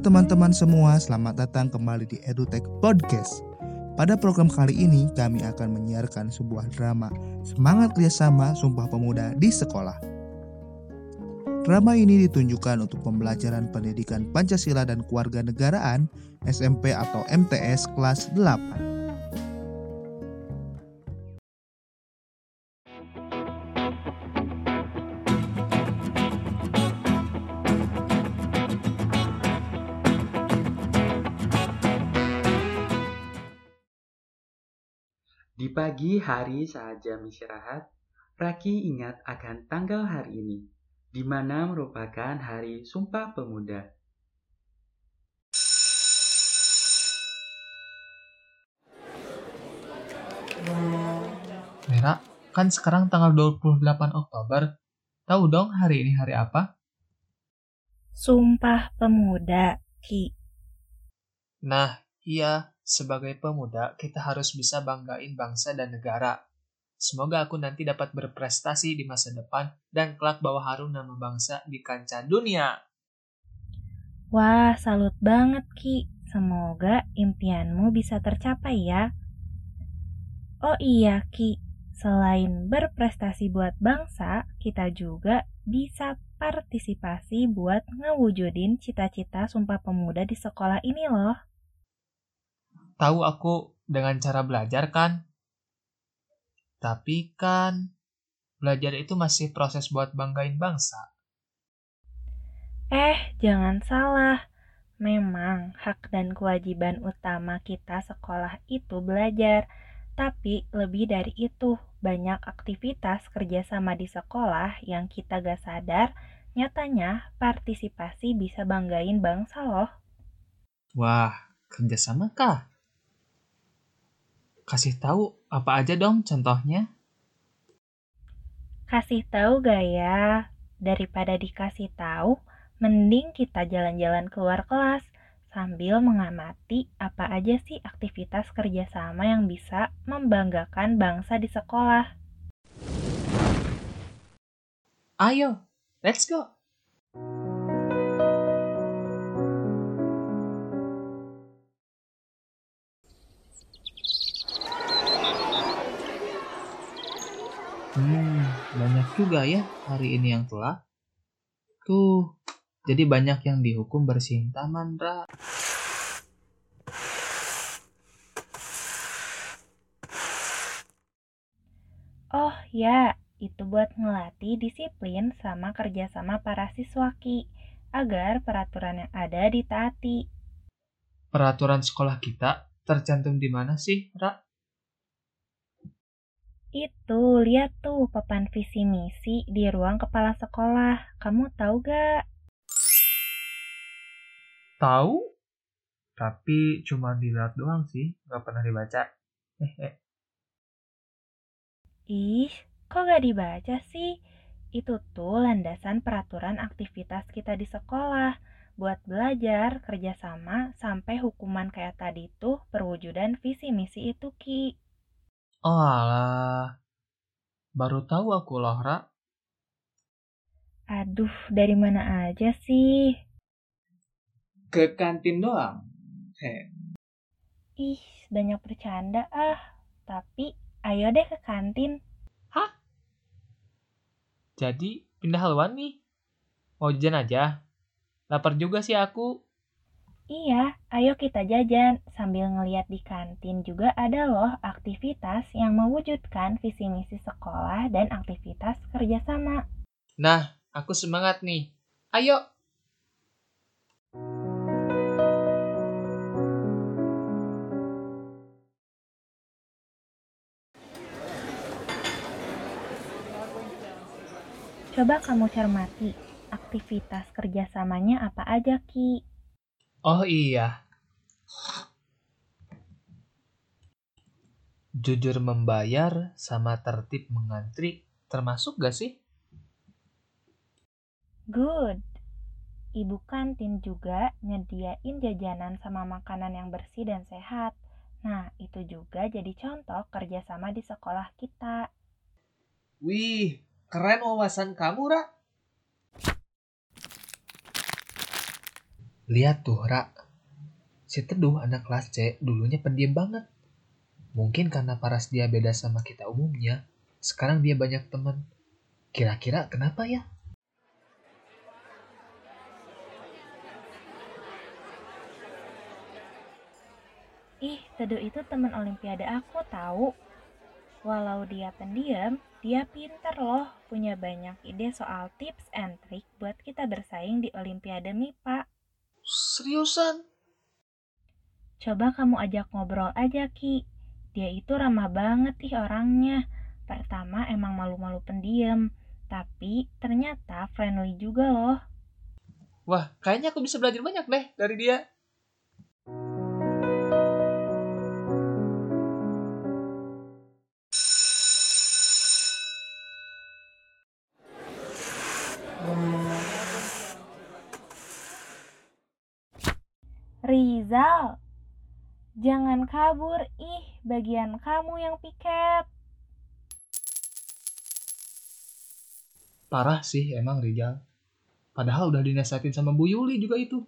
teman-teman semua, selamat datang kembali di EduTech Podcast. Pada program kali ini, kami akan menyiarkan sebuah drama Semangat Kerjasama Sumpah Pemuda di Sekolah. Drama ini ditunjukkan untuk pembelajaran pendidikan Pancasila dan Kewarganegaraan SMP atau MTS kelas 8. Di pagi hari saat jam istirahat, Raki ingat akan tanggal hari ini, di mana merupakan hari Sumpah Pemuda. Mera, kan sekarang tanggal 28 Oktober. Tahu dong hari ini hari apa? Sumpah Pemuda, Ki. Nah, iya, sebagai pemuda, kita harus bisa banggain bangsa dan negara. Semoga aku nanti dapat berprestasi di masa depan dan kelak bawa harum nama bangsa di kancah dunia. Wah, salut banget Ki. Semoga impianmu bisa tercapai ya. Oh iya Ki, selain berprestasi buat bangsa, kita juga bisa partisipasi buat ngewujudin cita-cita Sumpah Pemuda di sekolah ini loh tahu aku dengan cara belajar kan? Tapi kan belajar itu masih proses buat banggain bangsa. Eh, jangan salah. Memang hak dan kewajiban utama kita sekolah itu belajar. Tapi lebih dari itu, banyak aktivitas kerjasama di sekolah yang kita gak sadar, nyatanya partisipasi bisa banggain bangsa loh. Wah, kerjasama kah? Kasih tahu apa aja dong contohnya? Kasih tahu gak ya? Daripada dikasih tahu, mending kita jalan-jalan keluar kelas sambil mengamati apa aja sih aktivitas kerjasama yang bisa membanggakan bangsa di sekolah. Ayo, let's go! Juga ya hari ini yang telah. Tuh, jadi banyak yang dihukum bersihin taman, Ra. Oh ya, itu buat ngelatih disiplin sama kerjasama para siswaki agar peraturan yang ada ditaati. Peraturan sekolah kita tercantum di mana sih, Ra? Itu, lihat tuh papan visi misi di ruang kepala sekolah. Kamu tahu gak? Tahu, tapi cuma dilihat doang sih, gak pernah dibaca. Ih, kok gak dibaca sih? Itu tuh landasan peraturan aktivitas kita di sekolah. Buat belajar, kerjasama, sampai hukuman kayak tadi tuh perwujudan visi misi itu, Ki. Oh alah, baru tahu aku loh, Ra. Aduh, dari mana aja sih? Ke kantin doang. He. Ih, banyak bercanda ah. Tapi, ayo deh ke kantin. Hah? Jadi, pindah haluan nih? Mau jajan aja? Lapar juga sih aku. Iya, ayo kita jajan. Sambil ngeliat di kantin juga ada loh aktivitas yang mewujudkan visi misi sekolah dan aktivitas kerjasama. Nah, aku semangat nih. Ayo! Coba kamu cermati, aktivitas kerjasamanya apa aja, Ki? Oh iya. Jujur membayar sama tertib mengantri termasuk gak sih? Good. Ibu kantin juga nyediain jajanan sama makanan yang bersih dan sehat. Nah, itu juga jadi contoh kerjasama di sekolah kita. Wih, keren wawasan kamu, Ra. Lihat tuh, Ra. Si Teduh anak kelas C dulunya pendiam banget. Mungkin karena paras dia beda sama kita umumnya, sekarang dia banyak teman. Kira-kira kenapa ya? Ih, Teduh itu teman olimpiade aku tahu. Walau dia pendiam, dia pinter loh, punya banyak ide soal tips and trick buat kita bersaing di olimpiade MIPA. Seriusan? Coba kamu ajak ngobrol aja, Ki. Dia itu ramah banget ih orangnya. Pertama emang malu-malu pendiam, tapi ternyata friendly juga loh. Wah, kayaknya aku bisa belajar banyak deh dari dia. Rizal, jangan kabur ih, bagian kamu yang piket. Parah sih emang Rijal. Padahal udah dinasihatin sama Bu Yuli juga itu.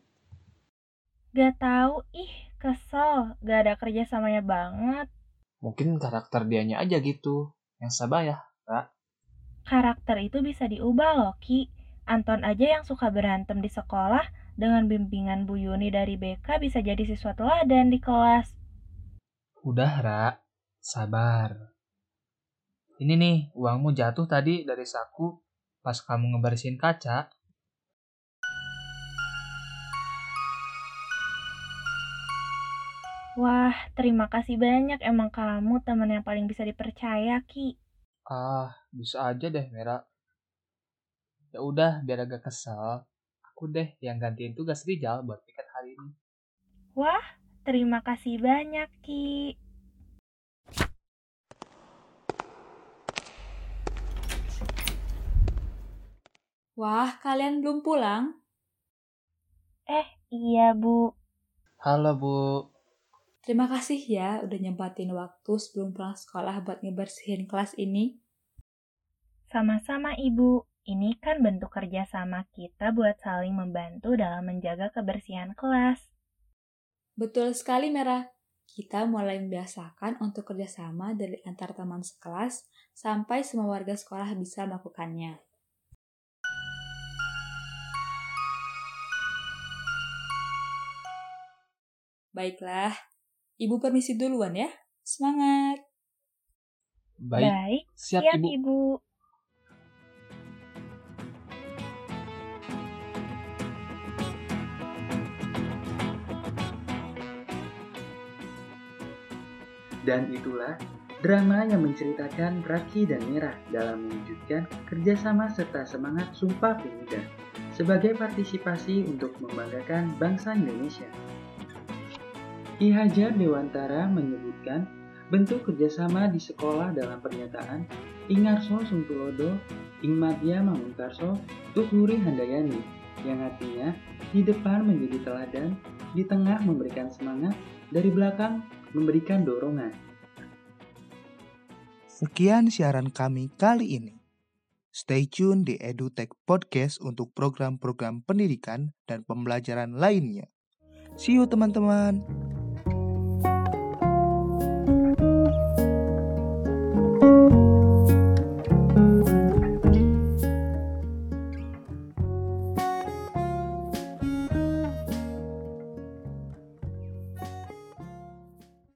Gak tahu ih, kesel, gak ada kerja samanya banget. Mungkin karakter dianya aja gitu. Yang sabar ya, Ra. Karakter itu bisa diubah loh, Ki. Anton aja yang suka berantem di sekolah, dengan bimbingan Bu Yuni dari BK bisa jadi siswa teladan di kelas. Udah, Ra. Sabar. Ini nih, uangmu jatuh tadi dari saku pas kamu ngebersihin kaca. Wah, terima kasih banyak. Emang kamu teman yang paling bisa dipercaya, Ki. Ah, bisa aja deh, Mera. Ya udah, biar agak kesel. Aku deh yang gantiin tugas Rijal buat piket hari ini. Wah, terima kasih banyak, Ki. Wah, kalian belum pulang? Eh, iya, Bu. Halo, Bu. Terima kasih ya udah nyempatin waktu sebelum pulang sekolah buat ngebersihin kelas ini. Sama-sama, Ibu. Ini kan bentuk kerjasama kita buat saling membantu dalam menjaga kebersihan kelas. Betul sekali, Merah. Kita mulai membiasakan untuk kerjasama dari antar teman sekelas sampai semua warga sekolah bisa melakukannya. Baiklah, Ibu permisi duluan ya. Semangat! Baik, Baik, siap, siap, Ibu. Ibu. Dan itulah drama yang menceritakan Raki dan Merah dalam mewujudkan kerjasama serta semangat Sumpah Pemuda sebagai partisipasi untuk membanggakan bangsa Indonesia. Ki Hajar Dewantara menyebutkan bentuk kerjasama di sekolah dalam pernyataan Ingarso Sungtulodo, Ingmadya Mamungkarso, Tuhuri Handayani, yang artinya di depan menjadi teladan, di tengah memberikan semangat, dari belakang memberikan dorongan. Sekian siaran kami kali ini. Stay tune di EduTech Podcast untuk program-program pendidikan dan pembelajaran lainnya. See you teman-teman.